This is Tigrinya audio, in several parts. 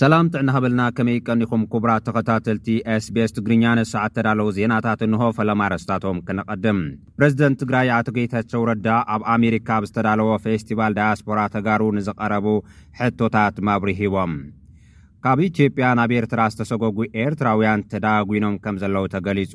ሰላም ጥዕና ሃበልና ከመይ ቀኒኹም ኩቡራት ተኸታተልቲ ኤስቤስ ትግርኛ ንሰዓት ተዳለዉ ዜናታት እንሆ ፈለማ ኣረስታቶም ክነቐድም ፕረዚደንት ትግራይ ኣቶ ጌታቸው ረዳ ኣብ ኣሜሪካ ኣብ ዝተዳለወ ፌስቲቫል ዳያስፖራ ተጋሩ ንዝቐረቡ ሕቶታት ማብሪ ሂቦም ካብ ኢትዮጵያ ናብ ኤርትራ ዝተሰጎጉ ኤርትራውያን ተዳጒኖም ከም ዘለዉ ተገሊጹ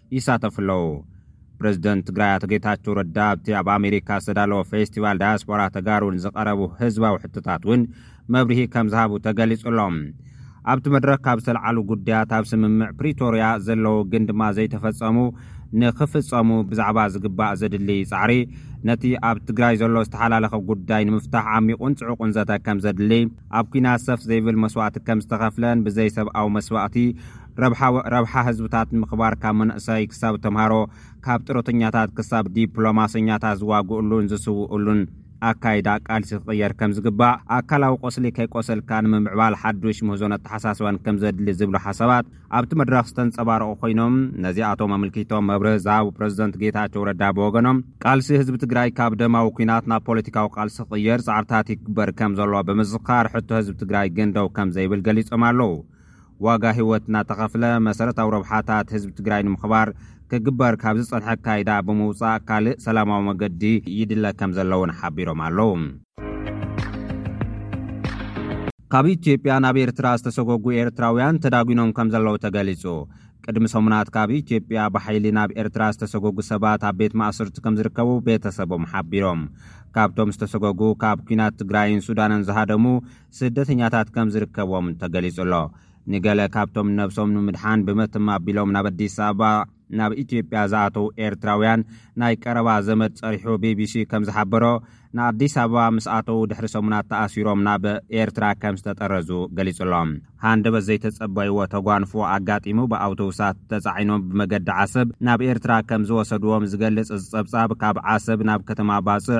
ይሳተፉ ኣለዉ። ፕረዚደንት ትግራይ ኣቶ ጌታቸው ረዳ ኣብቲ ኣብ ኣሜሪካ ዝተዳለወ ፌስቲቫል ዳያስፖራ ተጋሩ ንዝቐረቡ ህዝባዊ ሕቶታት እውን መብርሂ ከም ዝሃቡ ተገሊጹ ኣሎ። ኣብቲ መድረክ ካብ ዝተልዓሉ ጉዳያት ኣብ ስምምዕ ፕሪቶርያ ዘለዉ ግን ድማ ዘይተፈጸሙ ንክፍጸሙ ብዛዕባ ዝግባእ ዘድልይ ጻዕሪ፣ ነቲ ኣብ ትግራይ ዘሎ ዝተሓላለኸ ጉዳይ ንምፍታሕ ዓሚቝን ጽዑቕን ዘተ ከም ዘድልይ፣ ኣብ ኲናት ሰፍ ዘይብል መስዋእቲ ከም ዝተኸፍለን ብዘይሰብኣዊ መስዋእቲ፣ ረብሓ ረብሓ ህዝብታት ንምኽባር ካብ መንእሰይ ክሳብ ተምሃሮ ካብ ጥሮተኛታት ክሳብ ዲፕሎማሰኛታት ዝዋግኡሉን ዝስውኡሉን ኣካይዳ ቃልሲ ክቕየር ከም ዝግባእ ኣካላዊ ቆስሊ ከይቆሰልካ ንምምዕባል ሓዱሽ ምህዞን ኣተሓሳስባን ከም ዘድሊ ዝብሉ ሓሳባት ኣብቲ መድረኽ ዝተንጸባረቑ ኮይኖም ነዚኣቶም ኣመልኪቶም መብርህ ዝሃቡ ፕረዚደንት ጌታቸው ረዳ ብወገኖም ቃልሲ ህዝቢ ትግራይ ካብ ደማዊ ኩናት ናብ ፖለቲካዊ ቃልሲ ክቕየር ጻዕርታት ይግበር ከም ዘሎ ብምዝኻር ሕቶ ህዝቢ ትግራይ ግን ደው ከም ዘይብል ገሊጾም ኣለዉ። ዋጋ ህይወት እናተኸፍለ መሰረታዊ ረብሓታት ህዝቢ ትግራይ ንምኽባር ክግበር ካብ ዝፀንሐ ኣካይዳ ብምውፃእ ካልእ ሰላማዊ መገዲ ይድለ ከምዘሎ እውን ሓቢሮም ኣለው። ካብ ኢትዮጵያ ናብ ኤርትራ ዝተሰጎጉ ኤርትራውያን ተዳጒኖም ከምዘለው ተገሊፁ። ቅድሚ ሰሙናት ካብ ኢትዮጵያ ብሓይሊ ናብ ኤርትራ ዝተሰጎጉ ሰባት ኣብ ቤት ማእስርቲ ከምዝርከቡ ቤተሰቦም ሓቢሮም። ካብቶም ዝተሰጎጉ ካብ ኲናት ትግራይን ሱዳንን ዝሃደሙ ስደተኛታት ከም ዝርከብዎም ተገሊጹ'ሎ። ንገለ ካብቶም ነብሶም ንምድሓን ብመትማ ኣቢሎም ናብ ኣዲስ ኣበባ ናብ ኢትዮጵያ ዝኣተዉ ኤርትራውያን ናይ ቀረባ ዘመድ ጸሪሑ ቢቢሲ ከም ዝሓበሮ ንኣዲስ ኣበባ ምስ ኣተዉ ድሕሪ ሰሙናት ተኣሲሮም ናብ ኤርትራ ከም ዝተጠረዙ ገሊጹ'ሎ። ሃንደበት ዘይተጸበይዎ ተጓንፎ ኣጋጢሙ ብኣውቶቡሳት ተጻዒኖም ብመገዲ ዓሰብ ናብ ኤርትራ ከም ዝወሰድዎም ዝገልጽ እዚ ጸብጻብ ካብ ዓሰብ ናብ ከተማ ባጽዕ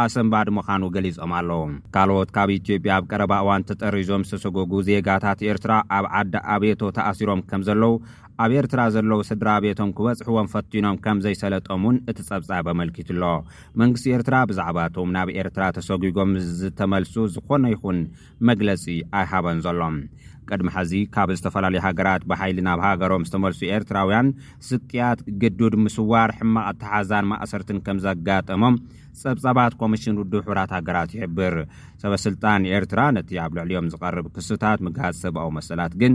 ኣሰንባዲ ምኻኑ ገሊጾም ኣለዉ። ካልኦት ካብ ኢትዮጵያ ኣብ ቀረባ እዋን ተጠሪዞም ዝተሰጎጉ ዜጋታት ኤርትራ ኣብ ዓዲ ኣቤቶ ተኣሲሮም ከምዘለዉ፣ ኣብ ኤርትራ ዘለዉ ስድራቤቶም ክበጽሕዎም ፈቲኖም ከምዘይሰለጦም ውን እቲ ጸብጻብ ኣመልኪቱ ኣሎ። መንግስቲ ኤርትራ ብዛዕባ'ቶም ናብ ኤርትራ ተሰጒጎም ዝተመልሱ ዝኾነ ይኹን መግለጺ ኣይሃበን ዘሎ። ቅድሚ ሐዚ ካብ ዝተፈላለዩ ሃገራት ብሓይሊ ናብ ሃገሮም ዝተመልሱ ኤርትራውያን ስቅያት፣ ግዱድ ምስዋር፣ ሕማቕ ኣተሓዛን ማእሰርትን ከምዘጋጠሞም ጸብጻባት ኮሚሽን ውድብ ሕቡራት ሃገራት ይሕብር። ሰበስልጣን ኤርትራ ነቲ ኣብ ልዕሊኦም ዝቐርብ ክስታት ምግሃስ ሰብኣዊ መሰላት ግን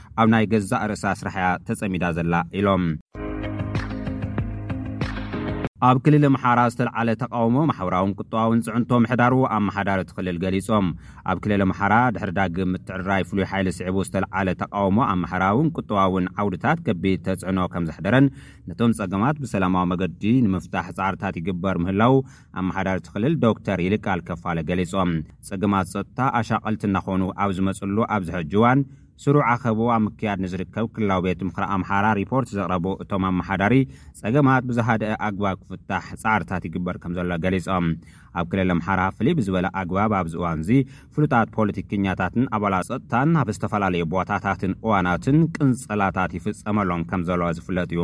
ኣብ ናይ ገዛእ ርእሳ ስራሕ'ያ ተጸሚዳ ዘላ ኢሎም። ኣብ ክልል ኣምሓራ ዝተልዓለ ተቓውሞ ማሕበራውን ቁጠባውን ፅዕንቶ ምሕዳሩ ኣመሓዳሪ እቲ ክልል ገሊፆም። ኣብ ክልል ኣምሓራ ድሕሪ ዳግም ምትዕርራይ ፍሉይ ሓይሊ ስዒቡ ዝተልዓለ ተቓውሞ ኣብ ማሕበራውን ቁጠባውን ዓውድታት ከቢድ ተፅዕኖ ከምዘሕደረን ነቶም ፀገማት ብሰላማዊ መገዲ ንምፍታሕ ፃዕርታት ይግበር ምህላው ኣመሓዳሪ እቲ ክልል ዶክተር ይልቃል ከፋለ ገሊፆም። ፀገማት ፀጥታ ኣሻቐልቲ እናኾኑ ኣብ ዝመፅሉ ኣብዚ ሕጂ እዋን ስሩዕ ኣኸቦ ኣብ ምክያድ ንዝርከብ ክልላዊ ቤት ምኽሪ ኣምሓራ ሪፖርት ዘቕረቡ እቶም ኣመሓዳሪ፣ ፀገማት ብዝሃደኣ ኣግባብ ክፍታሕ ፃዕርታት ይግበር ከምዘሎ ገሊፆም። ኣብ ክልል ኣምሓራ ፍልይ ብዝበለ ኣግባብ ኣብዚ እዋን'ዚ ፍሉጣት ፖለቲከኛታትን ኣባላት ፀጥታን ኣብ ዝተፈላለዩ ቦታታትን እዋናትን ቅንፀላታት ይፍፀመሎም ከምዘሎ ዝፍለጥ እዩ።